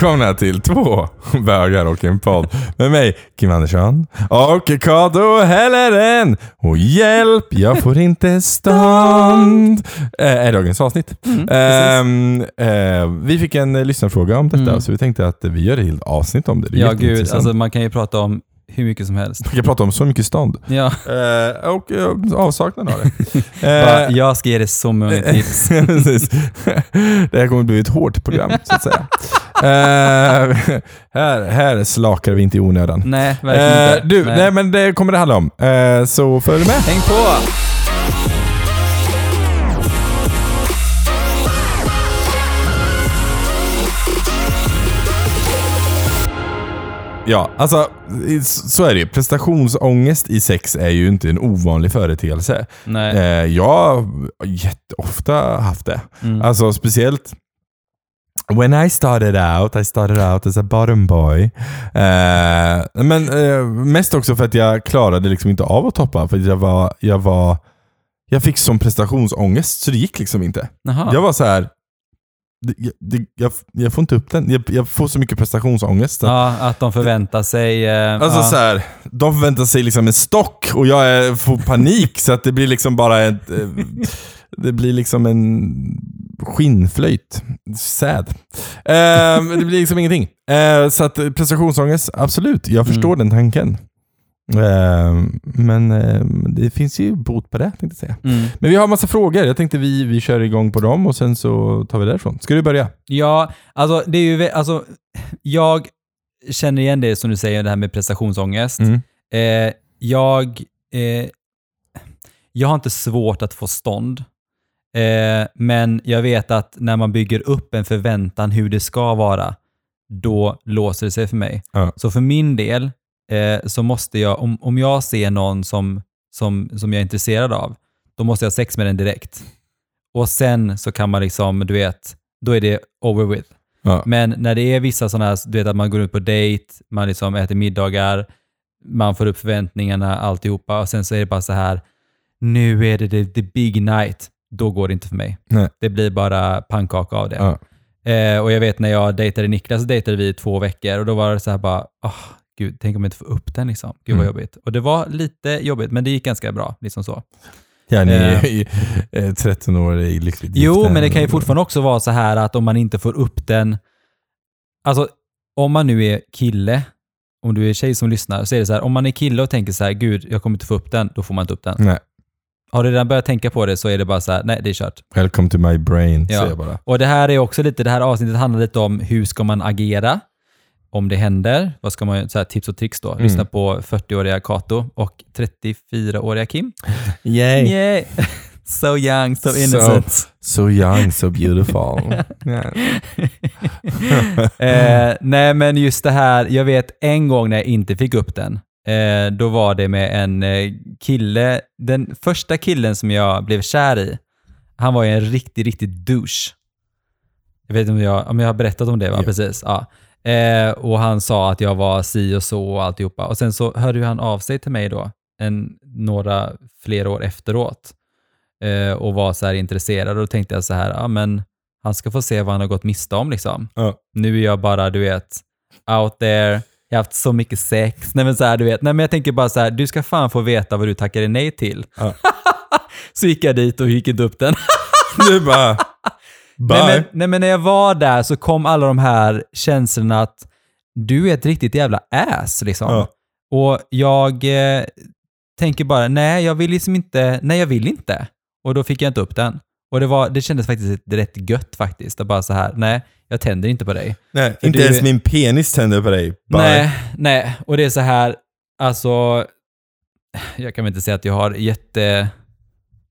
Välkomna till två bögar och en podd med mig, Kim Andersson och Kado Helleren. Och hjälp, jag får inte stånd. Eh, är dagens avsnitt. Ehm, eh, vi fick en lyssnarfråga om detta, Mm. så vi tänkte att vi gör ett helt avsnitt om det. det Ja gud, alltså man kan ju prata om hur mycket som helst. Vi kan prata om så mycket stånd. Ja, Eh, och eh, avsaknad av det. bara, Eh, jag ska ge dig så många tips. Det här kommer bli ett hårt program, så att säga. Eh, här, här slakar vi inte i onödan. Nej, verkligen Eh, inte. du, nej. men det kommer det handla om. Eh, så följ med. Häng på! Ja, alltså så är det. Prestationsångest i sex är ju inte en ovanlig företeelse. Nej. Eh, jag har jätteofta haft det. Mm. Alltså speciellt When I started out, I started out as a bottom boy. Eh, men eh, mest också för att jag klarade liksom inte av att toppa. För att jag var, jag var, jag fick sån prestationsångest så det gick liksom inte. Jaha. Jag var så här. Det, jag- det, jag, jag får inte upp den. Jag, jag får så mycket prestationsångest. Ja, att de förväntar sig... Eh, Alltså ja. så här, de förväntar sig liksom en stock och jag är, får panik så att det blir liksom bara ett... eh, Det blir liksom en skinnflöjt. Sad. Eh, det blir liksom ingenting. Eh, så att prestationsångest, absolut. Jag förstår den tanken. Eh, men eh, det finns ju bot på det, tänkte jag säga. Mm. Men vi har massa frågor. Jag tänkte vi, vi kör igång på dem och sen så tar vi därifrån. Ska du börja? Ja, alltså det är ju... Alltså, jag känner igen det som du säger, det här med prestationsångest. Mm. Eh, jag, eh, jag har inte svårt att få stånd. Eh, men jag vet att när man bygger upp en förväntan hur det ska vara, då låser det sig för mig. Ja. Så för min del eh, så måste jag, om, om jag ser någon som, som, som jag är intresserad av, då måste jag ha sex med den direkt. Och sen så kan man liksom, du vet, då är det over with. Ja. Men när det är vissa sådana här, du vet att man går ut på dejt, man liksom äter middagar, man får upp förväntningarna, alltihopa och sen så är det bara så här, nu är det the, the big night. Då går det inte för mig. Nej. Det blir bara pannkaka av det. Ja. Eh, och jag vet när jag dejtade Niklas, så dejtade vi i två veckor och då var det så här bara, åh, gud, tänk om jag inte får upp den liksom. Gud vad Mm. jobbigt. Och det var lite jobbigt, men det gick ganska bra, liksom så. Ja, ni är Eh. ju eh, 13 år i lyckligt Jo, men det kan ju fortfarande också vara så här att om man inte får upp den... Alltså, om man nu är kille, om du är tjej som lyssnar, så är det så här, om man är kille och tänker så här, gud, jag kommer inte få upp den, då får man inte upp den. Nej. Har du redan börjat tänka på det så är det bara så här, nej, det är kört. Welcome to my brain, Ja. säger jag bara. Och det här är också lite, det här avsnittet handlar lite om hur ska man agera om det händer. Vad ska man, så här, tips och tricks då. Mm. Lyssna på 40-åriga Kato och 34-åriga Kim. Yay! Yay! so young, so innocent. So young, so beautiful. eh, nej, men just det här, jag vet en gång när jag inte fick upp den. Eh, då var det med en eh, kille, den första killen som jag blev kär i, han var ju en riktig, riktig douche. Jag vet inte om jag, om jag har berättat om det, va? Ja. Precis. Ja. Eh, och han sa att jag var si och så och alltihopa. Och sen så hörde han av sig till mig då, en, några fler år efteråt. Eh, och var så här intresserad. Och då tänkte jag så här, ja men han ska få se vad han har gått miste om liksom. Ja. Nu är jag bara, du vet, out there. Jag har haft så mycket sex. Nej men så här, du vet. Nej men jag tänker bara så här, du ska fan få veta vad du tackade nej till. Ja. så gick jag dit och gick inte upp den. Du bara. Nej men, nej men när jag var där så kom alla de här känslorna att du är ett riktigt jävla ass liksom. Ja. Och jag eh, tänker bara, nej jag vill liksom inte, nej jag vill inte. Och då fick jag inte upp den. Och det, var, det kändes faktiskt rätt gött faktiskt. Att bara så här, nej jag tänder inte på dig. Nej, För inte du- ens min penis tänder på dig. Bye. Nej, nej. Och det är så här, alltså, jag kan väl inte säga att jag har jätte,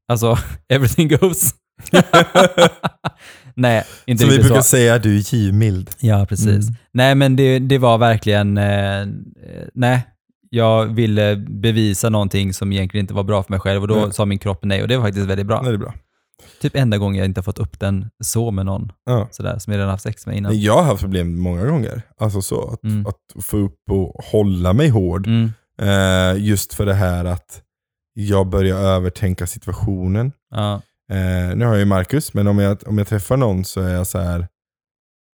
alltså, everything goes. nej, inte Som vi brukar så. säga, du är givmild. Ja, precis. Mm. Nej, men det, det var verkligen, eh, nej, jag ville bevisa någonting som egentligen inte var bra för mig själv och då Nej. sa min kropp nej och det var faktiskt väldigt bra. Nej, det är bra. Typ enda gången jag inte har fått upp den så med någon Ja. sådär, som jag redan haft sex med innan. Jag har haft problem många gånger. Alltså så, att, Mm. att få upp och hålla mig hård. Mm, Eh, just för det här att jag börjar övertänka situationen. ja, Eh, nu har jag ju Marcus, men om jag, om jag träffar någon så är jag så här.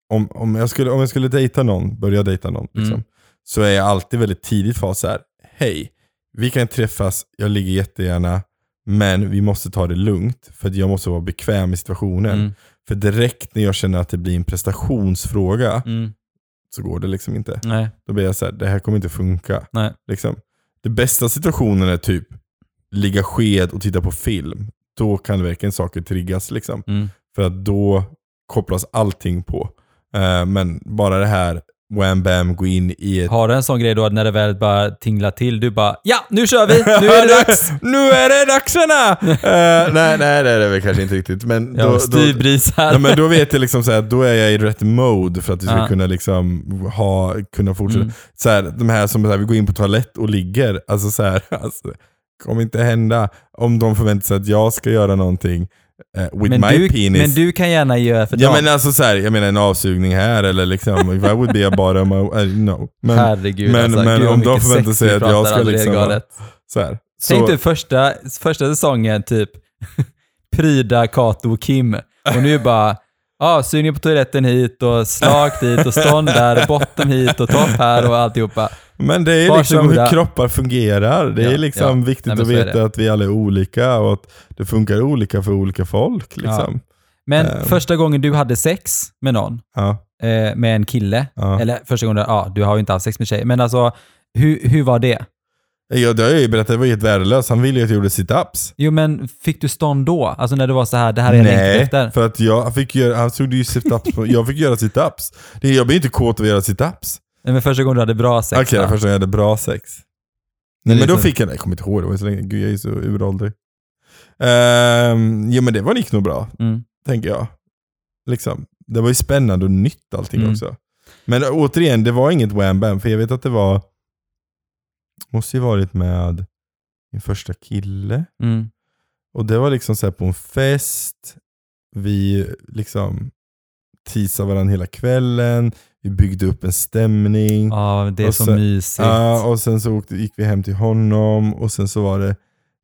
om, om, jag skulle, om jag skulle dejta någon, börja dejta någon, liksom, Mm. så är jag alltid väldigt tidigt fas så här. hej, vi kan träffas, jag ligger jättegärna, men vi måste ta det lugnt, för jag måste vara bekväm i situationen. Mm. För direkt när jag känner att det blir en prestationsfråga, Mm. så går det liksom inte. Nej, Då blir jag så här, det här kommer inte funka. nej. Liksom. Det bästa situationen är typ ligga sked och titta på film. Då kan verkligen saker triggas. Liksom. Mm. För att då kopplas allting på. Eh, men bara det här, wham bam, gå in i ett... Har du en sån grej då när det väl bara tinglar till, du bara ja, nu kör vi, nu är det dags! nu är det dagsarna! uh, nej, nej, det är det väl kanske inte riktigt. Men då, då, styrbrisar. ja, men då vet jag liksom så här, då är jag i rätt mode för att vi ska Ja. kunna, liksom ha, kunna fortsätta. Mm. Så här, de här som så här, vi går in på toalett och ligger, alltså så här, alltså, kommer inte hända om de förväntar sig att jag ska göra någonting eh, with men, my du, penis. men du kan gärna göra för Ja dem. men alltså så här, jag menar en avsugning här eller liksom, if I would be a bottom, I, I, no. Men, Herregud men- alltså. men Gud, om de förväntar sig att jag ska liksom galet. så här. Tänk Så- dig första, första säsongen, typ pryda Kato och Kim. Och nu bara, ja, sugning på toaletten hit och slakt dit och stånd där, botten hit och topp här och alltihopa. Men det är liksom Varsågoda. hur kroppar fungerar. Det Ja, är liksom ja. viktigt Nej, att veta att vi alla är olika och att det funkar olika för olika folk. Liksom. Men Ehm. första gången du hade sex med någon, Ja. eh, med en kille, Ja. eller första gången, ja, du har ju inte haft sex med tjej, men alltså, hur, hur var det? Ja, det har jag ju berättat, det var helt värdelöst. Han ville ju att jag gjorde sit-ups. Jo, men fick du stånd då? Alltså när du var så här, det här är Nej, efter. för att jag fick göra, han såg ju sit-ups på, jag fick göra sit-ups. Jag blir inte kåt av att göra sit-ups. Nej, men första gången du hade bra sex Okej, då? första gången jag hade bra sex. Men Nej, men då liksom- fick jag, nej, jag kommer inte ihåg, det var så länge, gud jag är så uråldrig. Um, jo men det var gick nog bra, Mm. tänker jag. Liksom. Det var ju spännande och nytt allting Mm. också. Men återigen, det var inget wham bam, för jag vet att det var, måste ju varit med min första kille. Mm. Och det var liksom så här på en fest, vi liksom teasade varandra hela kvällen, vi byggde upp en stämning. Ja, det är så sen- mysigt. Ja, och sen så åkte, gick vi hem till honom och sen så var det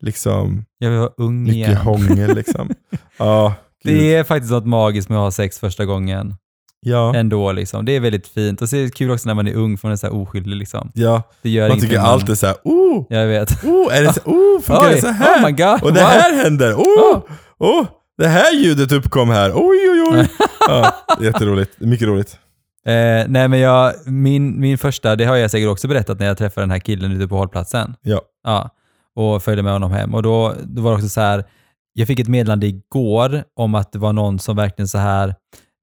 liksom Jag vara ung mycket igen. hångel liksom. ja, gud. Det är faktiskt något magiskt med att ha sex första gången. ja, Ändå liksom. Det är väldigt fint. Och så är det kul också när man är ung, för man är så här oskyldig liksom. ja. Det gör Man tycker man- allt är såhär, oh, Jag vet. oh, är det så, oh, funkar Oj, det så här? Oh my god. och det wow. här händer, oh, oh, det här ljudet uppkom här, oj oj oj. ja, jätteroligt, mycket roligt. Eh, nej men jag, min, min första, det har jag säkert också berättat när jag träffade den här killen ute på hållplatsen. Ja. Ja. Och följde med honom hem. Och då, då var det också så här, jag fick ett meddelande igår om att det var någon som verkligen så här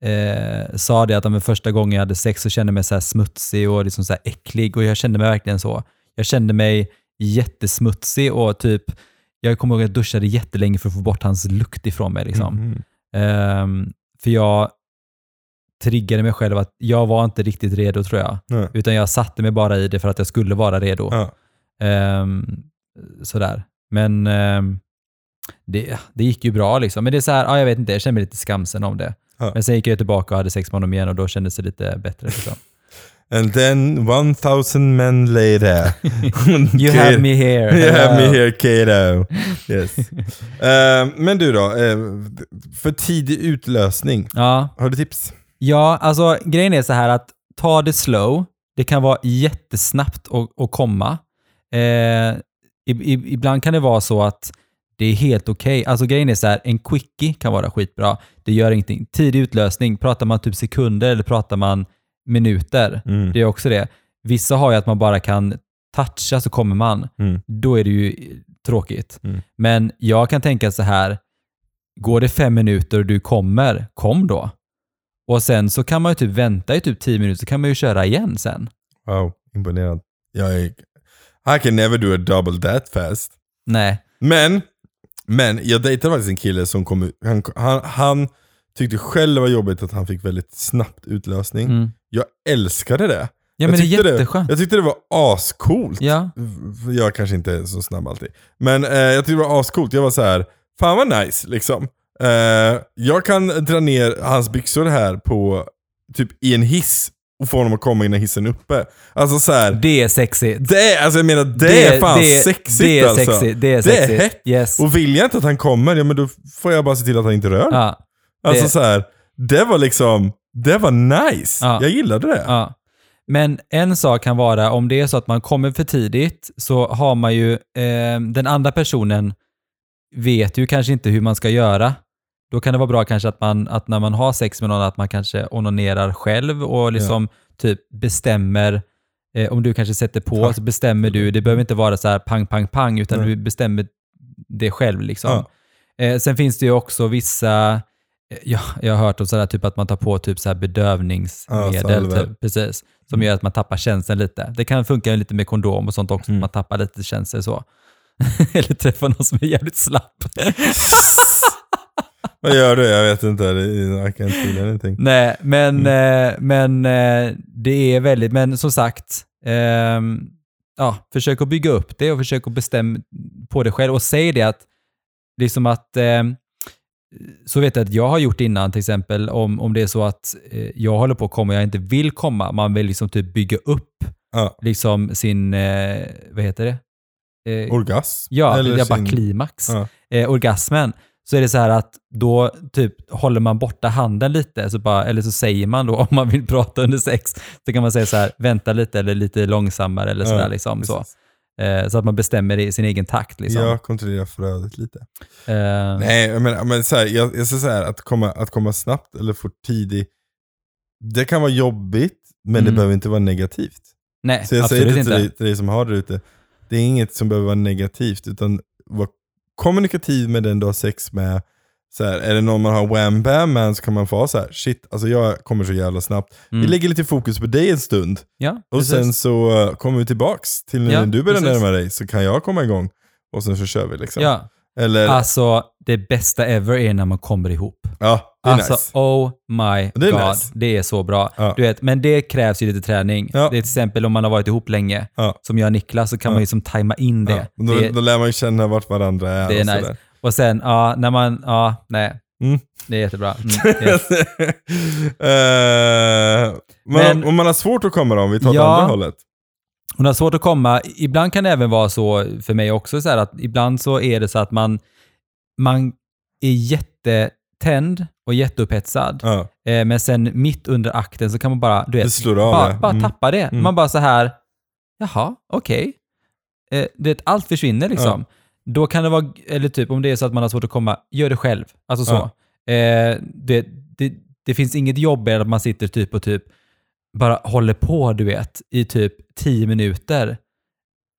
eh, sa det att de första gången jag hade sex så kände jag mig så här smutsig och liksom så här äcklig och jag kände mig verkligen så. Jag kände mig jättesmutsig och typ, jag kommer ihåg att jag duschade jättelänge för att få bort hans lukt ifrån mig. Liksom. Mhm. Ehm, för jag triggade mig själv att jag var inte riktigt redo tror jag. Nej. Utan jag satte mig bara i det för att jag skulle vara redo. Ja. Ehm, sådär. Men ehm, det, det gick ju bra liksom. Men det är så här, ja, jag vet inte, jag känner mig lite skamsen om det. Ja. Men sen gick jag tillbaka och hade sex med honom igen och då kändes det lite bättre. Liksom. And then 1000 men later. You have me here. You have me here Kato. Yes. Eh, men du då, eh, för tidig utlösning, Ja, har du tips? Ja, alltså grejen är så här att ta det slow. Det kan vara jättesnabbt att, att komma. Eh, ibland kan det vara så att det är helt okej. Alltså grejen är så här, en quickie kan vara skitbra. Det gör ingenting. Tidig utlösning, pratar man typ sekunder eller pratar man minuter? Mm. Det är också det. Vissa har ju att man bara kan toucha så kommer man. Mm. Då är det ju tråkigt. Mm. Men jag kan tänka så här, går det fem minuter och du kommer, kom då. Och sen så kan man ju typ vänta i typ tio minuter så kan man ju köra igen sen. Wow, imponerad. Jag är, I can never do a double that fast. Nej. Men, men jag dejtade faktiskt en kille som kom ut, han, han, han tyckte själv det var jobbigt att han fick väldigt snabbt utlösning. Mm. Jag älskade det. Ja jag det tyckte jätteskönt. Jag tyckte det var ascoolt. Ja. Jag kanske inte är så snabb alltid. Men eh, jag tyckte det var ascoolt. Jag var så här, fan vad nice liksom. Eh, jag kan dra ner hans byxor här på, typ i en hiss och få honom att komma innan hissen är uppe. Alltså så här, Det är sexigt. det är, alltså jag menar det, är fan det, sexigt det är alltså. Sexigt. Det är Det är sexigt. hett. Yes. Och vill jag inte att han kommer, ja men då får jag bara se till att han inte rör. Ja. Alltså det- så här, det var liksom, Det var nice. Ja. Jag gillade det. Ja. Men en sak kan vara, om det är så att man kommer för tidigt, så har man ju, eh, den andra personen vet ju kanske inte hur man ska göra. Då kan det vara bra kanske att man, att när man har sex med någon, att man kanske onanerar själv och liksom typ bestämmer, eh, om du kanske sätter på, Tack. så bestämmer du, det behöver inte vara så här pang, pang, pang, utan Nej. du bestämmer det själv liksom. Ja. Eh, sen finns det ju också vissa, eh, ja, jag har hört om sådär typ att man tar på typ så här Ja, bedövningsmedel, salvor. typ, precis, som gör att man tappar känslan lite. Det kan funka lite med kondom och sånt också, Mm. att man tappar lite känsel så. Eller träffa någon som är jävligt slapp. Vad gör du? Jag vet inte. I can't feel anything. Nej, men, Mm. eh, men eh, det är väldigt, men som sagt, ehm, ja, försök att bygga upp det och försök att bestämma på det själv och säg det att, liksom att, ehm, så vet jag att jag har gjort innan till exempel, om, om det är så att eh, jag håller på att komma och jag inte vill komma, man vill liksom typ bygga upp Ja. liksom sin, eh, vad heter det? Eh, Orgasm? Ja, Eller jag bara sin- klimax. Ja. Eh, orgasmen. Så är det så här att då typ håller man borta handen lite, så bara, eller så säger man då om man vill prata under sex, så kan man säga så här, vänta lite eller lite långsammare eller sådär Ja, liksom. Så. Eh, så att man bestämmer det i sin egen takt liksom. Jag kontrollerar flödet lite. Eh, Nej, menar, men så här, jag, jag så här, att komma, att komma snabbt eller för tidigt, det kan vara jobbigt, men det Mm. behöver inte vara negativt. nej, Så jag absolut säger det inte. till dig, till dig som har det ute, det är inget som behöver vara negativt, utan var kommunikativ med den du har sex med. Så här, är det någon man har wham bam med så kan man få ha så här, shit, alltså jag kommer så jävla snabbt. Vi Mm. lägger lite fokus på dig en stund, Ja, och precis. sen så uh, kommer vi tillbaks till när Ja, du börjar närma dig, så kan jag komma igång. Och sen så kör vi liksom. Ja, Eller, alltså det bästa ever är när man kommer ihop. ja, det är Alltså, nice. oh my Det god. nice. Det är så bra. Ja. Du vet, men det krävs ju lite träning. Ja. Det är till exempel om man har varit ihop länge, Ja. som jag och Niklas, så kan man ju som tajma in det. Då, det då lär man ju känna vart varandra är. Det är och nice. sådär. och sen, ja, när man, ja, nej. Mm. Det är jättebra. Mm, det är, Eh, men, Men- om man har svårt att komma då, om vi tar det Ja. andra hållet. Hon har svårt att komma. Ibland kan det även vara så för mig också, så att ibland så är det så att man, man är jättetänd och jätteupphetsad. Ja, Eh, men sen mitt under akten så kan man bara, du vet, bara, bara Mm. tappa det. Mm. Man bara så här, jaha, okej. Eh, det, är- allt försvinner liksom. Då kan det vara, eller typ om det är så att man har svårt att komma, gör det själv. Alltså så. Eh, det, det, det finns inget jobb i att man sitter typ och typ bara håller på, du vet, i typ tio minuter.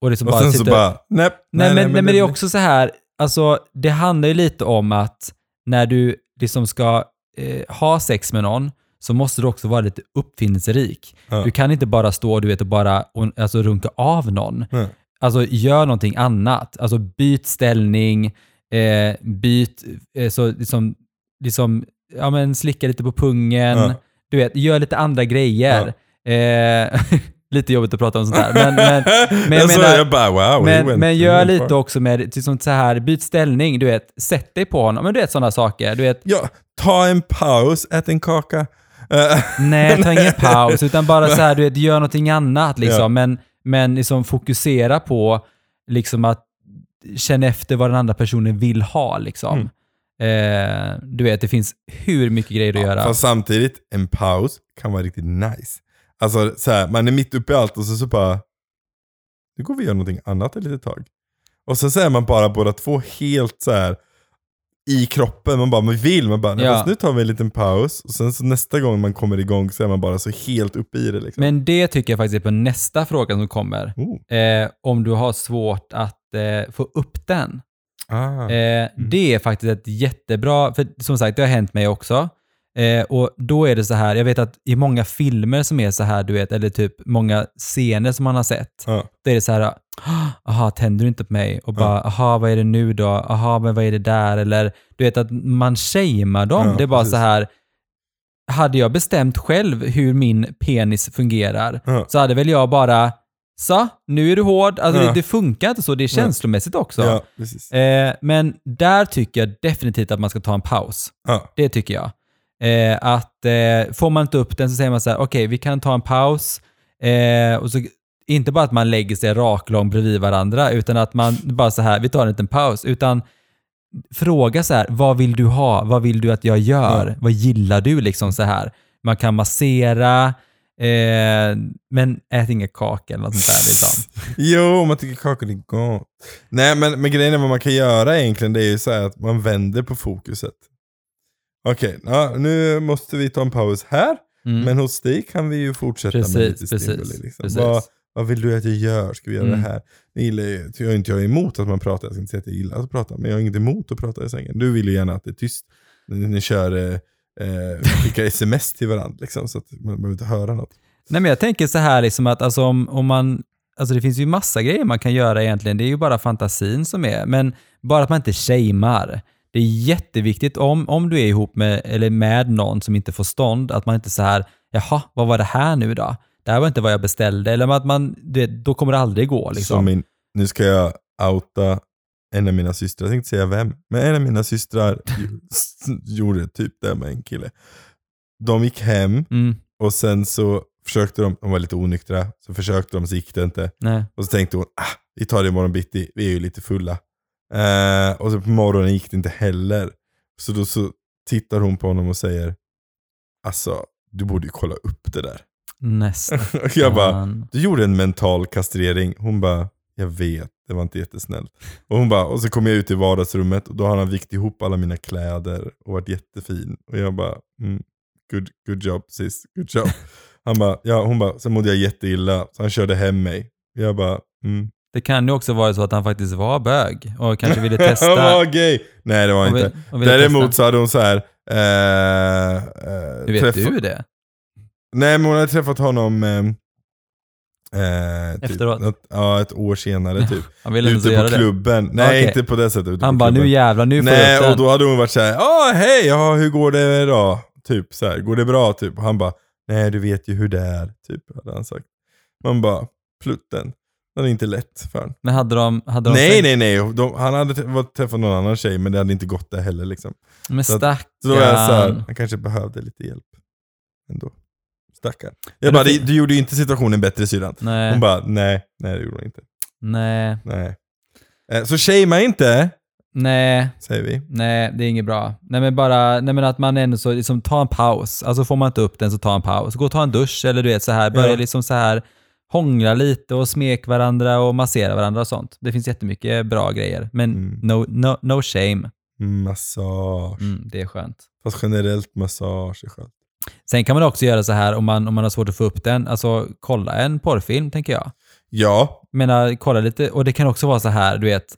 Och liksom Och bara sen så sitter, bara, nej, Nej, men, nej, men det är också så här, alltså det handlar ju lite om att när du liksom ska eh, ha sex med någon så måste du också vara lite uppfinningsrik. Ja. Du kan inte bara stå du vet, och bara alltså, runka av någon. Nej. Alltså gör någonting annat. Alltså byt ställning, eh, byt, eh, så liksom, liksom, ja men slicka lite på pungen. Ja. Du vet, gör lite andra grejer. Eh, lite jobbigt att prata om sånt där. Men, men, men jag menar- jag bara wow. men, men gör lite också med, sånt så här, byt ställning, du vet, sätt dig på honom, men du vet sådana saker. Du vet, Ja, ta en paus, ät en kaka. Eh, nej, ta ingen paus, utan bara så här, du vet, gör någonting annat liksom. Ja. Men, men liksom fokusera på liksom att känna efter vad den andra personen vill ha liksom. Eh, du vet, det finns hur mycket grejer att göra. Fast samtidigt, en paus kan vara riktigt nice. Alltså så här, man är mitt uppe i allt och så, så bara, nu går vi och gör någonting annat ett litet tag. Och sen så är man bara båda två helt så här i kroppen, man bara, man vill, man bara, nej, Ja. nu tar vi en liten paus. Och sen så nästa gång man kommer igång så är man bara så helt uppe i det liksom. Men det tycker jag faktiskt är på nästa fråga som kommer. Oh. Eh, om du har svårt att eh, få upp den. Ah. Eh, Det är faktiskt ett jättebra, för som sagt det har hänt mig också. Eh, och då är det så här, jag vet att i många filmer som är så här, du vet, eller typ många scener som man har sett, Ja. då är det så här, aha, tänder du inte på mig? Och bara, aha, vad är det nu då? Aha, men vad är det där? Eller du vet att man shamear dem. Ja, det är bara precis. så här, hade jag bestämt själv hur min penis fungerar, Ja. så hade väl jag bara, så, nu är du hård. Alltså Ja. det, det funkar inte så, det är känslomässigt också. Ja. Eh, men där tycker jag definitivt att man ska ta en paus. Ja. Det tycker jag. Eh, att eh, får man inte upp den så säger man så här, okej vi kan ta en paus. Eh, och så, inte bara att man lägger sig raklång bredvid varandra, utan att man bara så här, vi tar en liten paus. Utan fråga så här, vad vill du ha? Vad vill du att jag gör? Ja. Vad gillar du liksom så här? man kan massera, eh, men ät inga kakor eller något sånt där. Liksom. Jo, man tycker kakor är gott. Nej, men, men grejen är vad man kan göra egentligen, det är ju så här att man vänder på fokuset. Okej, ja, nu måste vi ta en paus här, Mm. men hos dig kan vi ju fortsätta med Precis, lite precis, stimuli. Liksom. precis. Vad, vad vill du att jag gör? Ska vi göra Mm. det här? Jag gillar ju, jag är inte jag är emot att man pratar, jag ska inte säga att jag gillar att prata, men jag har inget emot att prata i sängen. Du vill ju gärna att det är tyst när ni kör, eh, skickar sms till varandra, liksom, så att man behöver inte höra något. Nej, men jag tänker så här liksom att alltså, om, om man, alltså det finns ju massa grejer man kan göra egentligen. Det är ju bara fantasin som är, men bara att man inte shamear. Det är jätteviktigt om, om du är ihop med, eller med någon som inte får stånd, att man inte så här, jaha, vad var det här nu då? Det här var inte vad jag beställde, eller att man, det, då kommer det aldrig gå Som liksom. min, nu ska jag outa en av mina systrar, jag tänkte säga vem, men en av mina systrar gjorde typ det med en kille. De gick hem Mm, och sen så försökte de, de var lite onyktra, så försökte de så gick det inte. nej. Och så tänkte hon, ah, vi tar det imorgon bitti, vi är ju lite fulla. Eh, och så på morgonen gick det inte heller. Så då så tittar hon på honom och säger, alltså du borde ju kolla upp det där. Nästan. jag bara, du gjorde en mental kastrering. Hon bara, jag vet, det var inte jättesnällt. Och hon bara, och så kom jag ut i vardagsrummet och då har han vikt ihop alla mina kläder och varit jättefin. Och jag bara, mm, good, good job sis, good job. Han bara, ja, hon bara, sen mådde jag jätteilla, så han körde hem mig. Jag bara, mm. Det kan ju också vara så att han faktiskt var bög och kanske ville Han testa. var gay! Nej det var och inte. vill- Däremot testa. så hade hon så här. Eh, eh, Hur vet träffa- du det? Nej men hon hade träffat honom eh, eh, typ, Efteråt? något- ja, ett år senare typ. Han ville inte ute på det. klubben. Nej Okej. inte på det sättet. Han bara, nu jävlar, nu får Nej och då hade hon varit såhär, ah hej, ja, hur går det idag? Typ så här, går det bra? Typ. Och han bara, nej du vet ju hur det är. Typ hade han sagt. Man bara, plutten. Det är inte lätt för honom. Men hade de... Hade de Nej nej nej, de, han hade träffat någon annan tjej men det hade inte gått det heller liksom. Men Så att- Så då var jag så här, stackarn. han kanske behövde lite hjälp. Ändå. Stackarn. Jag bara, du gjorde ju inte situationen bättre syrran. Nej, Hon bara, nej, nej det gjorde hon inte. nej, Nej. Eh, Så shamea inte, nej, säger vi. nej, det är inget bra. Nej men bara, nej men att man ändå så, liksom ta en paus. Alltså får man inte upp den så ta en paus. Gå och ta en dusch eller du vet så här, börja Ja. liksom så här hångla lite och smek varandra och massera varandra och sånt. Det finns jättemycket bra grejer. Men Mm. no, no, no shame. Massage. Mm, det är skönt. Fast generellt massage är skönt. Sen kan man också göra så här om man, om man har svårt att få upp den, alltså kolla en porrfilm tänker jag. Ja, menar, kolla lite, och det kan också vara så här, du vet,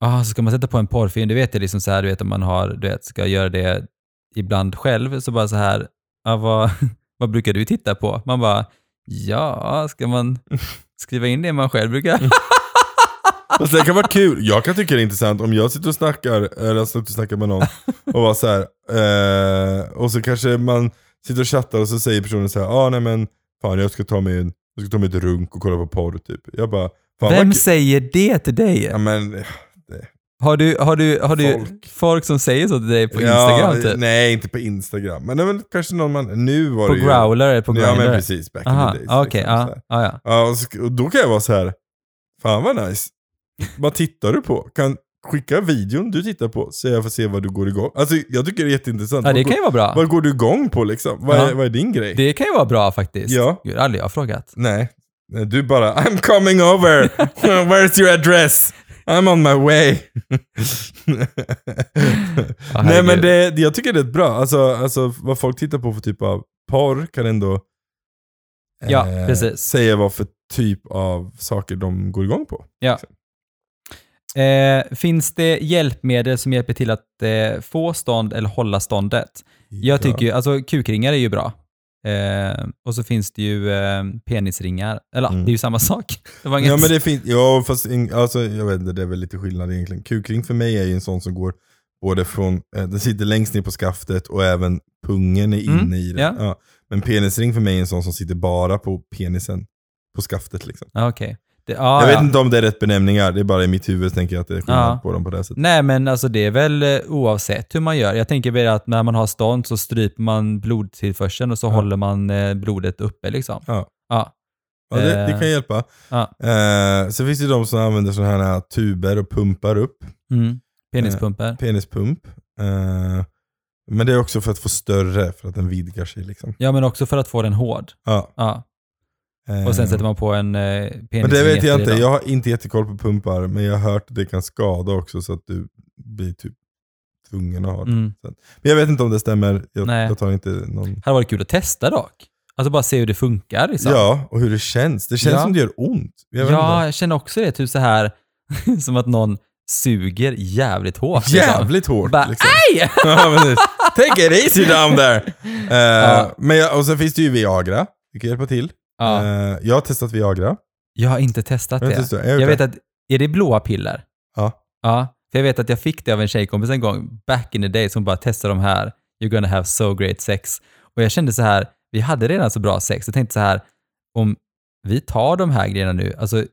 ah, så ska man sätta på en porrfilm, du vet det liksom så här, du vet om man har, du vet, ska göra det ibland själv, så bara så här, ah, vad, vad brukar du titta på? Man bara, ja, ska man skriva in det man själv brukar? fast det kan vara kul. Jag kan tycka det är intressant om jag sitter och snackar, eller sitter och snackar med någon och var så här, eh, och så kanske man sitter och chattar och så säger personen så här, ah, nej men fan jag ska ta mig en, jag ska ta mig ett runk och kolla på porr typ. Jag bara, Vem säger det till dig? Ja men, Har du, har du, har du Folk. folk. som säger så till dig på ja, Instagram typ? Nej inte på Instagram, men det väl kanske någon man, nu var På det ju, Growler eller på Ja Grindr? men precis, back Aha, in the days. okej, liksom, ja, ja, ja. Ja, och, så, och då kan jag vara så här. fan vad nice. Vad tittar du på? Kan skicka videon du tittar på så jag får se vad du går igång. Alltså jag tycker det är jätteintressant. Ja, det vad, kan ju vara bra. vad går du igång på liksom? Vad, Ja. är, vad är din grej? Det kan ju vara bra faktiskt. Ja. Gud, aldrig jag har frågat. Nej, du bara I'm coming over. Where's your address? I'm on my way. Ja, Nej men det, jag tycker det är bra. Alltså, alltså vad folk tittar på för typ av porr kan ändå Ja, eh, säga vad för typ av saker de går igång på. Ja. Eh, finns det hjälpmedel som hjälper till att eh, få stånd eller hålla ståndet? Jag tycker ju, alltså kukringar är ju bra. Eh, och så finns det ju eh, penisringar. Eller Mm. det är ju samma sak. Det var inget... Ja men det finns, ja fast in, alltså, jag vet inte, det är väl lite skillnad egentligen. Kukring för mig är ju en sån som går både från, eh, den sitter längst ner på skaftet och även pungen är inne Mm, i den. ja. Ja. Men penisring för mig är en sån som sitter bara på penisen, på skaftet liksom. Ja, Okej. Det- ja, jag vet ja. inte om det är rätt benämningar, det är bara i mitt huvud tänker jag att det är skillnad Ja. på dem på det sättet. Nej men alltså det är väl eh, oavsett hur man gör. Jag tänker bara att när man har stånd så stryper man blodtillförseln och så Ja. håller man eh, blodet uppe liksom. Ja. Ja. Det, det Eh, kan hjälpa. Eh, så finns det de som använder sådana här tuber och pumpar upp. Mm. Penispumper. Penispump. Eh, Men det är också för att få större, för att den vidgar sig liksom. Ja, men också för att få den hård. Ja. Ja. Och sen Eh, sätter man på en eh, penis Men det vet jag inte, då. jag har inte jättekoll på pumpar, men jag har hört att det kan skada också så att du blir typ tvungen att ha det. Mm. Men jag vet inte om det stämmer, jag, Nej. jag tar inte någon... hade varit kul att testa dock. Alltså bara se hur det funkar. Liksom. Ja, och hur det känns. Det känns Ja. som det gör ont. Jag ja jag känner också det. Typ så här som att någon suger jävligt hårt. liksom. Jävligt hårt. Bara, liksom. Aj! Ja. Take it easy down there! Eh, Ja. men jag, och sen finns det ju Viagra, det kan hjälpa till. Ja. Eh, jag har testat Viagra. Jag har inte testat Jag har det. testat, jag har gjort Jag vet det. att, är det blåa piller? Ja. Ja, för jag vet att jag fick det av en tjejkompis en gång, back in the day, som bara testade de här, you're gonna have so great sex. Och jag kände så här, vi hade redan så bra sex, jag tänkte så här, om vi tar de här grejerna nu, alltså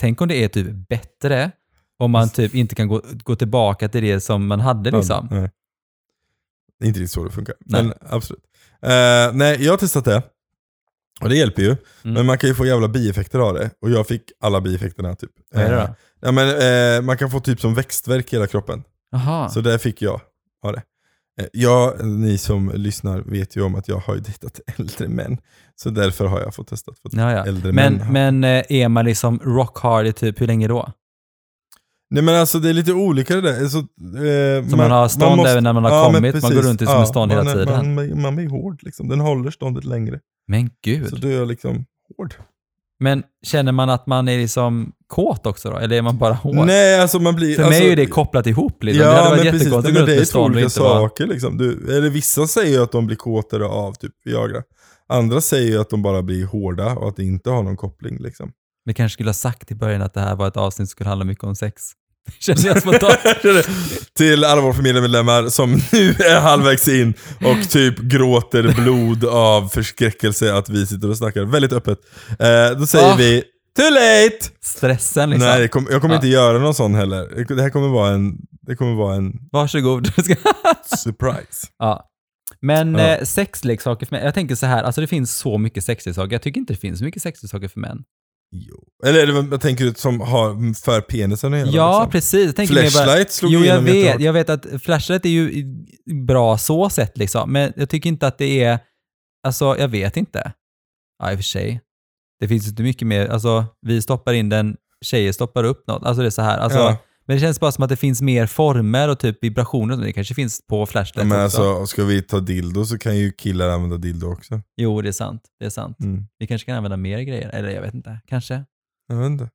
tänk om det är typ bättre om man typ inte kan gå, gå tillbaka till det som man hade liksom. Nej. Det är inte riktigt så det funkar. Nej. Men absolut. Eh, nej, jag har testat det. Och det hjälper ju. Mm. Men man kan ju få jävla bieffekter av det. Och jag fick alla bieffekterna typ. Vad är det då? Eh, ja, men, eh, man kan få typ som växtverk i hela kroppen. Jaha. Så där fick jag ha det. Eh, Jag, ni som lyssnar vet ju om att jag har ju dejtat äldre män. Så därför har jag fått testat. För Ja, ja. äldre Men, män men eh, är man liksom rock hard i typ hur länge då? Nej men alltså det är lite olika det där. Alltså, eh, Så man har stånd även när man har men kommit, man går runt i som en stånd hela man är- tiden. Man, man blir hård liksom. Den håller ståndet längre. Men gud. Så du är liksom hård. Men känner man att man är liksom kåt också då? Eller är man bara hård? Nej alltså man blir... För alltså, mig är det kopplat ihop liksom. det Ja hade varit men precis, men det är två olika saker liksom. Du, eller vissa säger ju att de blir kåtare av typ Viagra. Andra säger ju att de bara blir hårda och att det inte har någon koppling liksom. Vi kanske skulle ha sagt i början att det här var ett avsnitt som skulle handla mycket om sex. Jag spontant. Till alla våra familjemedlemmar som nu är halvvägs in och typ gråter blod av förskräckelse att vi sitter och snackar väldigt öppet. Eh, då säger Ah. vi Too late! Stressen liksom. Nej, det kom, jag kommer Ja. inte göra någon sån heller. Det här kommer vara en, det kommer vara en Varsågod. surprise. ja. Men Ja. eh, sexleksaker för män. Jag tänker så här, alltså det finns så mycket sexleksaker. Jag tycker inte det finns så mycket sexleksaker för män. Jo. Eller vad tänker du som har för penisen att göra? Ja, liksom? precis. Jag tänker mer bara, Flashlight slog Jo, jag vet. Jag vet att flashlight är ju bra så sett liksom. Men jag tycker inte att det är, alltså jag vet inte. Ja, i och för sig. Det finns inte mycket mer, alltså vi stoppar in den, tjejer stoppar upp något. Alltså det är så här. Alltså, Ja. Men det känns bara som att det finns mer former och typ vibrationer. Det kanske finns på Ja, flashlight men också. alltså, ska vi ta dildo så kan ju killar använda dildo också. Jo, det är sant. Det är sant. Mm. Vi kanske kan använda mer grejer. Eller jag vet inte. Kanske. Jag vet inte.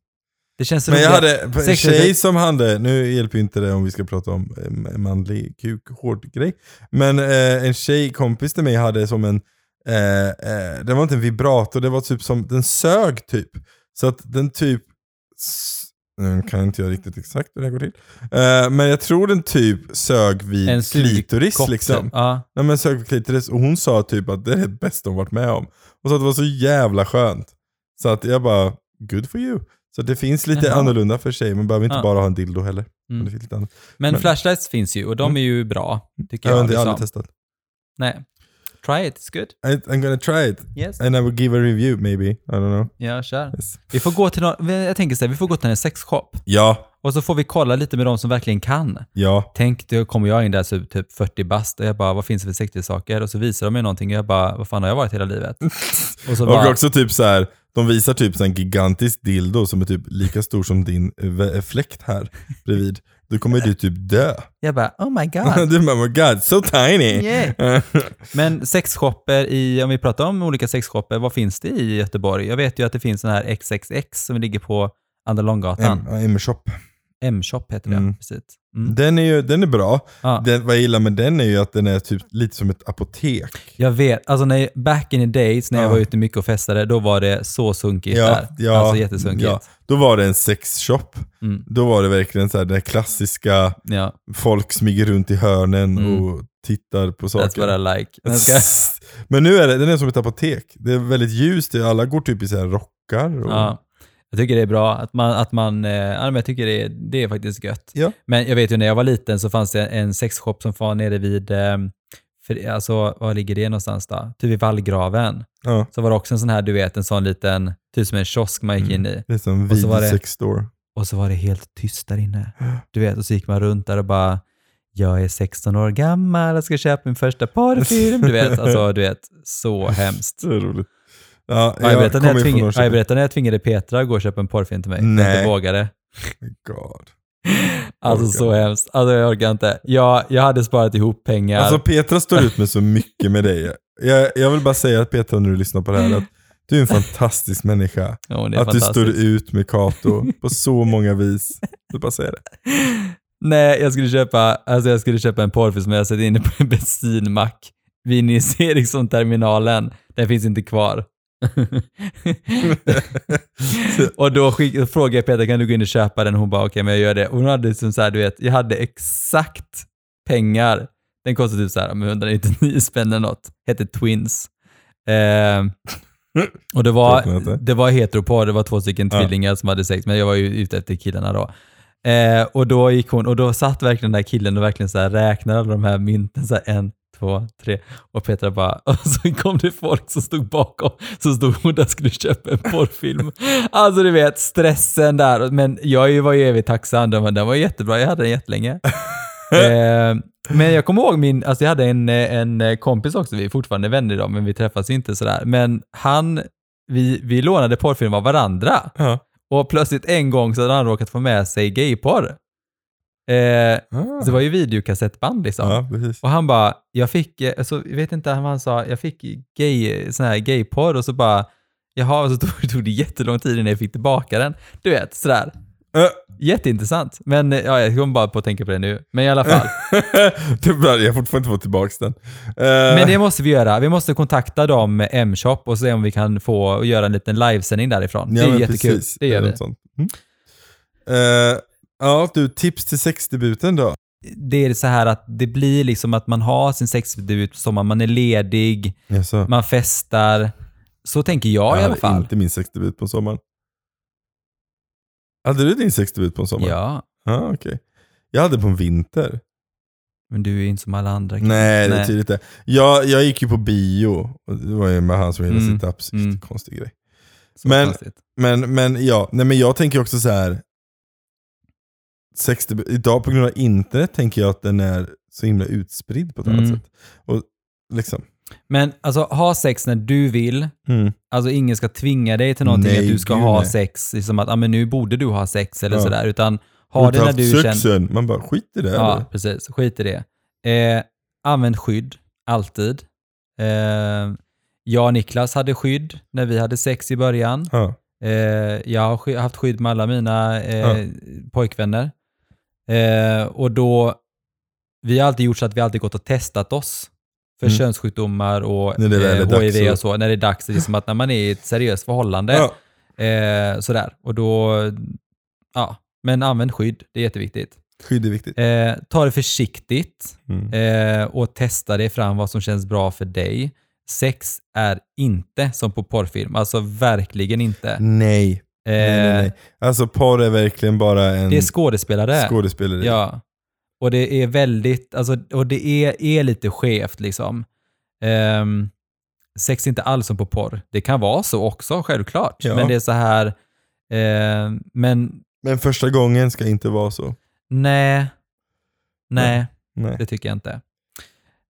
Det känns Men jag hade en tjej som hade, nu hjälper ju inte det om vi ska prata om eh, manlig kuk, hård grej. Men eh, en tjejkompis till mig hade som en, eh, eh, det var inte en vibrator, det var typ som, den sög typ. Så att den typ, nu kan inte jag riktigt exakt hur det går till. Eh, men jag tror den typ sög vid En klitoris liksom. Ja. Nej men sög vid klitoris och hon sa typ att det är det bästa hon varit med om. Och så att det var så jävla skönt. Så att jag bara, good for you. Så det finns lite Jaha. annorlunda för sig, man behöver inte Ja. bara ha en dildo heller. Mm. Det finns lite annat. Men, Men- flashlights finns ju och de är ju bra, tycker Jag har jag. inte liksom. aldrig testat. Nej. Try it, it's good. I, I'm gonna try it. Yes. And I will give a review maybe. I don't know. Ja, kör. Yes. Vi får gå till någon, jag tänker så här, vi får gå till en sexshop Ja, och så får vi kolla lite med de som verkligen kan. ja. Tänk, då kommer jag in där så typ 40 bast och jag bara, vad finns det för sexleksaker? Och så visar de mig någonting och jag bara, vad fan har jag varit hela livet? Och så Och bara, också typ så här. de visar typ en gigantisk dildo som är typ lika stor som din eh, fläkt här bredvid. Då kommer du typ dö. jag bara, oh my god. du bara, oh my god, so tiny! Yeah. Men sexshopper i, om vi pratar om olika sexshopper, vad finns det i Göteborg? Jag vet ju att det finns den här XXX som ligger på Andra Långgatan. M-shop. M-shop heter det, Mm. precis. Mm. Den är ju den är bra. Ja. Den, vad jag gillar med den är ju att den är typ lite som ett apotek. Jag vet, alltså när, back in the days när jag Ja. var ute mycket och festade, då var det så sunkigt där. alltså jättesunkigt. ja. Då var det en sexshop. Mm. Då var det verkligen så här, det klassiska, Ja, folk smyger runt i hörnen Mm. och tittar på that's saker. what I like. Men jag ska, Men nu är det, den är som ett apotek. Det är väldigt ljust, alla går typ i så här rockar. Och, ja, jag tycker det är bra att man, att man eh, ja, jag tycker det är, det är faktiskt gött. Ja. Men jag vet ju när jag var liten så fanns det en sexshop som var nere vid, eh, för, alltså var ligger det någonstans då? Typ vid vallgraven. ja. Så var det också en sån här, du vet, en sån liten, typ som en kiosk man gick in i. Det är som Och så var det- videosex store. Och så var det helt tyst där inne. Du vet, och så gick man runt där och bara, jag är 16 år gammal och ska köpa min första porrfilm. Du vet, alltså du vet, så hemskt. Så roligt. Ja, Ja, jag, berättade jag, tving... jag berättade när jag tvingade Petra att gå och köpa en porrfilm till mig. Jag Nej. inte vågade. God. Alltså Orkar. så hemskt. Alltså jag orkar inte. Jag, jag hade sparat ihop pengar. Alltså Petra står ut med så mycket med dig. Jag, jag vill bara säga att Petra, när du lyssnar på det här, att du är en fantastisk människa. Ja, Att du står ut med Kato på så många vis. Jag vill bara säga det. Nej, jag skulle köpa, alltså jag skulle köpa en porrfilm som jag sett inne på en bensinmack vid Nils Eriksson-terminalen. Den finns inte kvar. och då skick, frågade jag Peter, kan du gå in och köpa den? Hon bara, okej, men jag gör det. Och hon hade liksom så här, du vet, jag hade exakt pengar. Den kostade typ så här, men 199 spänn eller något. Hette Twins. Eh, och det var, det var heteropar, det var två stycken Ja. tvillingar som hade sex, men jag var ju ute efter killarna då. Eh, och då gick hon, och då satt verkligen den här killen och verkligen så här räknade alla de här mynten, så en, två, tre. Och Petra bara, och så kom det folk som stod bakom, så stod hon där och skulle köpa en porrfilm. Alltså du vet, stressen där. Men jag var ju evigt tacksam, den var, den var jättebra, jag hade den jättelänge. eh, men jag kommer ihåg min, alltså jag hade en, en kompis också, vi är fortfarande vänner idag, men vi träffas inte sådär. Men han, vi, vi lånade porrfilm av varandra. Ja. Och plötsligt en gång så hade han råkat få med sig gayporr. Eh, Ah. det var ju videokassettband liksom. Ja. Och han bara, jag fick, alltså, jag vet inte vad han sa, jag fick gay, sån här gayporr och så bara, jaha, och så tog, tog det jättelång tid innan jag fick tillbaka den. Du vet, sådär. Äh, Jätteintressant. Men eh, ja, jag kommer bara på att tänka på det nu. Men i alla fall. jag har fortfarande inte fått tillbaka den. Eh, Men det måste vi göra. Vi måste kontakta dem med M-shop och se om vi kan få göra en liten livesändning därifrån. det är jättekul. precis. Det gör är vi. Mm. Eh, ja, du, tips till sexdebuten då? Det är så här att det blir liksom att man har sin sexdebut på sommaren, man är ledig, Jaså? man festar. Så tänker jag, i alla hade fall. inte min sexdebut på sommaren. Hade du din sexdebut på en sommar? Ja, Ah, okej. Jag hade på en vinter. men du är inte som alla andra. Nej, det är tydligt det. Jag, jag gick ju på bio. Och det var ju med han som gillade Mm, situps. mm. Konstig grej. Men-. Men, men ja, nej men jag tänker också så här. Sexdebut, idag på grund av internet tänker jag att den är så himla utspridd på ett annat Mm. sätt. Och liksom. Men alltså, ha sex när du vill. Mm. Alltså ingen ska tvinga dig till någonting, Nej, att du ska gud, ha nej. sex, liksom att ah, men nu borde du ha sex eller Ja. sådär. Utan ha det när du känner... Man bara, skit i det. Ja, eller? precis. Skit i det. Eh, använd skydd, alltid. Eh, jag och Niklas hade skydd när vi hade sex i början. Ja. Eh, jag har haft skydd med alla mina eh, Ja. pojkvänner. Eh, och då, vi har alltid gjort så att vi alltid gått och testat oss för Mm. könssjukdomar och När det eh, HIV och- och så. När det är dags, det är som att när man är i ett seriöst förhållande. Ja. Eh, sådär. Och då, ja. Men använd skydd, det är jätteviktigt. Skydd är viktigt. Eh, ta det försiktigt Mm. eh, och testa dig fram vad som känns bra för dig. Sex är inte som på porrfilm, alltså verkligen inte. Nej. Eh, nej, nej, nej. Alltså porr är verkligen bara en Det är skådespelare. skådespelare. Ja. Och det är väldigt, alltså, och det är, är lite skevt liksom. Ehm, sex är inte alls som på porr. Det kan vara så också, självklart. Ja. Men det är så här, ehm, men Men första gången ska inte vara så. nej, nej, Nej. det tycker jag inte.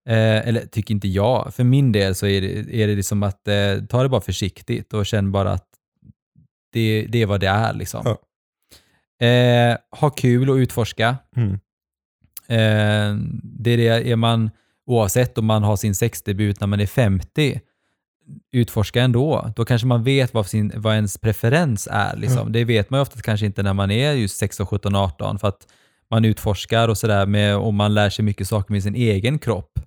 Eh, eller tycker inte jag. För min del så är det, är det liksom att eh, ta det bara försiktigt och känn bara att det, det är vad det är liksom. Ja. Eh, ha kul och utforska. Mm. Eh, det är det, är man, oavsett om man har sin sexdebut när man är 50, utforska ändå. Då kanske man vet vad, sin, vad ens preferens är. Liksom. Det vet man ju ofta kanske inte när man är just 16, 17, 18 för att man utforskar och sådär med- och man lär sig mycket saker med sin egen kropp.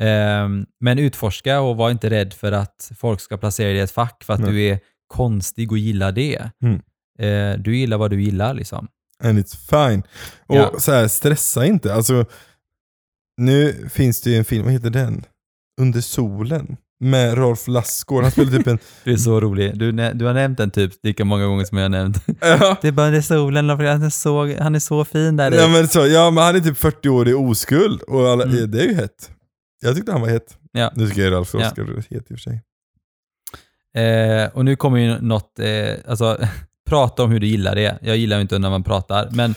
Eh, men utforska och var inte rädd för att folk ska placera dig i ett fack för att Nej. du är konstig och gillar det. Mm. Eh, du gillar vad du gillar liksom. And it's fine. Och Ja. så här, stressa inte. Alltså, nu finns det ju en film, vad heter den? Under solen. Med Rolf Lassgård. Han spelar typ en... Du är så rolig. Du, du har nämnt den typ lika många gånger som jag har nämnt. ja, Det är bara är solen, han är så, han är så fin där ja, men så, ja, men han är typ 40 år i oskuld. Och alla, Mm. det är ju hett. Jag tyckte han var het. Ja. Nu tycker jag Ralf Ja. Oskar är het i och för sig. Eh, och nu kommer ju något, eh, alltså prata om hur du gillar det. Jag gillar ju inte när man pratar, men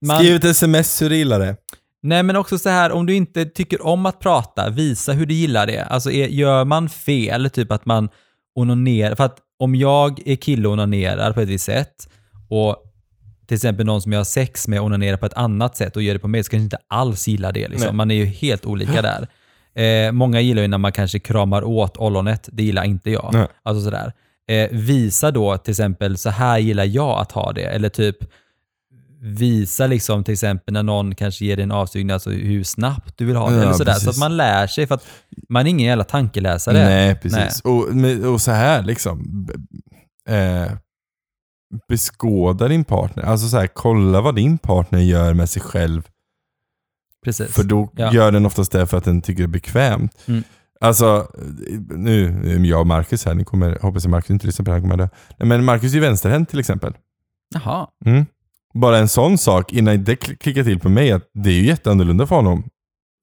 man, Skriv ett sms hur du gillar det. Nej, men också så här, om du inte tycker om att prata, visa hur du gillar det. Alltså är, gör man fel, typ att man onanerar, för att om jag är kille och onanerar på ett visst sätt och till exempel någon som jag har sex med onanerar på ett annat sätt och gör det på mig så kanske inte alls gillar det. Liksom. Man är ju helt olika där. Eh, många gillar ju när man kanske kramar åt ollonet, det gillar inte jag. Nej. Alltså sådär. Eh, visa då till exempel, så här gillar jag att ha det. Eller typ visa liksom till exempel när någon kanske ger dig en avsugning, alltså hur snabbt du vill ha det. Ja, eller sådär. Så att man lär sig, för att man är ingen jävla tankeläsare. Nej, precis. Och, men- och så här liksom. Eh, beskåda din partner. Alltså så här, kolla vad din partner gör med sig själv. Precis. För då Ja. gör den oftast det för att den tycker det är bekvämt. Mm. Alltså, nu är jag och Marcus här, ni kommer, hoppas att Marcus inte lyssnar på det här, kommer. Nej, Men Marcus är ju vänsterhänt till exempel. Jaha. Mm. Bara en sån sak innan det kl- klickar till på mig, att det är ju jätteannorlunda för honom.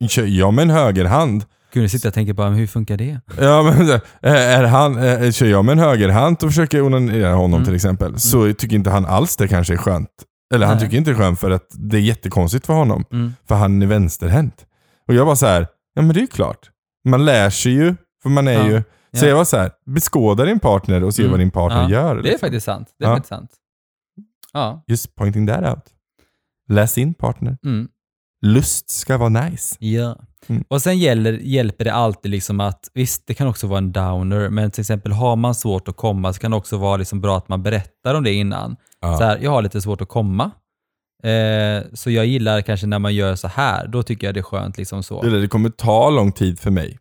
Kör jag med en högerhand, Gud, nu sitter jag och tänker på, men hur funkar det? Ja men så, är han, är, kör jag med en högerhand och försöker onanera honom Mm. till exempel, så tycker inte han alls det kanske är skönt. Eller han Nej. tycker inte det är skönt för att det är jättekonstigt för honom. Mm. För han är vänsterhänt. Och jag var så här, ja men det är ju klart. Man lär sig ju, för man är Ja. ju... Så Ja. jag var så här, beskåda din partner och se Mm. vad din partner Ja, gör. Det är liksom. faktiskt sant. Det är faktiskt sant. Ja. Just pointing that out. Läs in partner. Mm. Lust ska vara nice. Ja. Mm. Och sen gäller, hjälper det alltid liksom att, visst det kan också vara en downer, men till exempel har man svårt att komma så kan det också vara liksom bra att man berättar om det innan. Ja. Så här, jag har lite svårt att komma. Eh, så jag gillar kanske när man gör så här, då tycker jag det är skönt liksom så. Det, där, det kommer ta lång tid för mig.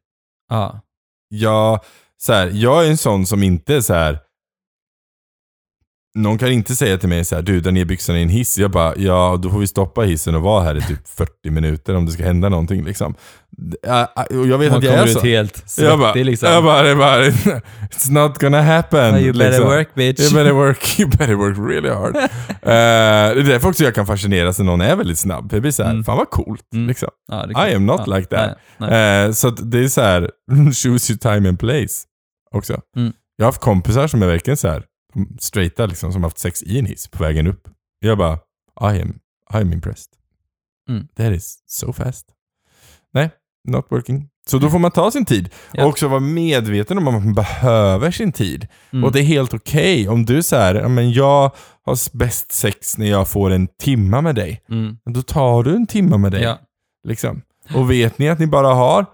Ja. jag, så här, jag är en sån som inte är så här. Någon kan inte säga till mig så här, du dra ner byxorna i en hiss. Jag bara, ja då får vi stoppa hissen och vara här i typ 40 minuter om det ska hända någonting liksom. Ja, Och jag vet Man att jag är ut så. helt Jag bara, svettig liksom. jag bara, det är bara, it's not gonna happen. you better liksom. work bitch. You better work, you better work really hard. Eh, det är därför också jag kan fascineras när någon är väldigt snabb. Jag blir så här, Mm. fan vad coolt. Mm. Liksom. Ja, är I am not Ja, like that. Nej, nej. Eh, så det är så här, choose your time and place också. Mm. Jag har haft kompisar som är verkligen så här, straighta liksom, som har haft sex i en hiss på vägen upp. Jag bara, I am, I am impressed. Mm. That is so fast. Nej, not working. Så då får man ta sin tid. Ja. Och också vara medveten om att man behöver sin tid. Mm. Och det är helt okej om du säger, men jag har bäst sex när jag får en timma med dig. Mm. Då tar du en timma med dig. Ja. Liksom. Och vet ni att ni bara har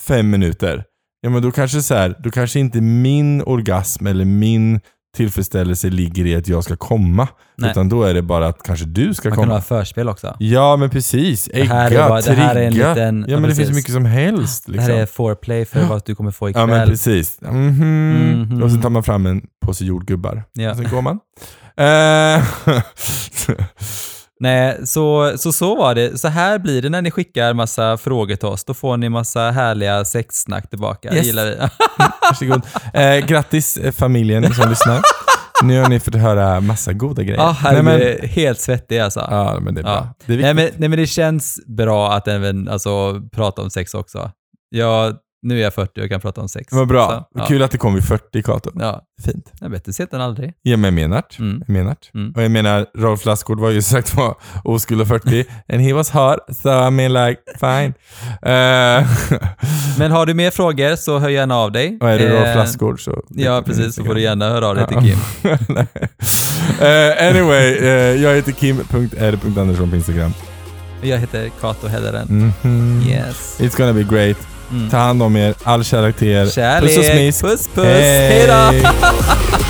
fem minuter, ja men då kanske så här, då kanske inte min orgasm eller min tillfredsställelse ligger i att jag ska komma. Nej. Utan då är det bara att kanske du ska Man kan komma. ha förspel också. Ja men precis. Ägga, här är bara- det trigga. här är en liten- ja ja, men det finns så mycket som helst. Det Liksom. här är foreplay för vad du kommer få Ja ikväll. men precis. Mhm. Mhm. Och sen tar man fram en påse jordgubbar. Ja. Och sen går man. Nej, så, så så var det. Så här blir det när ni skickar massa frågor till oss. Då får ni massa härliga sexsnack tillbaka. Yes. gillar vi. Varsågod. Eh, grattis eh, familjen som lyssnar. Nu har ni fått höra massa goda grejer. Här Nej, men, helt svettig alltså. ja, men det är bra. Ja. Det är nej, men, nej, men det känns bra att även alltså, prata om sex också. Jag, nu är jag 40 och kan prata om sex. Vad bra. Så, ja. Kul att det kom vid 40 Kato. Ja, Fint. jag vet, det sett den aldrig. Ja, men jag menar. Mm. Jag menar. Mm. Och jag menar, Rolf Lassgård var ju sagt var oskuld och 40 and he was hot, so I mean like, fine. Eh, Men har du mer frågor så hör gärna av dig. och är du Rolf Eh, Lassgård så... Ja, precis. Så får du gärna höra av dig till. Kim. Eh, anyway, eh, jag heter kim.r.andersson på Instagram. Jag heter Kato Helleren. Mhm. Yes. It's gonna be great. Ta hand om er. All kärlek till er. Kärlek. Puss och smisk. Puss, puss. Hej. Hej då.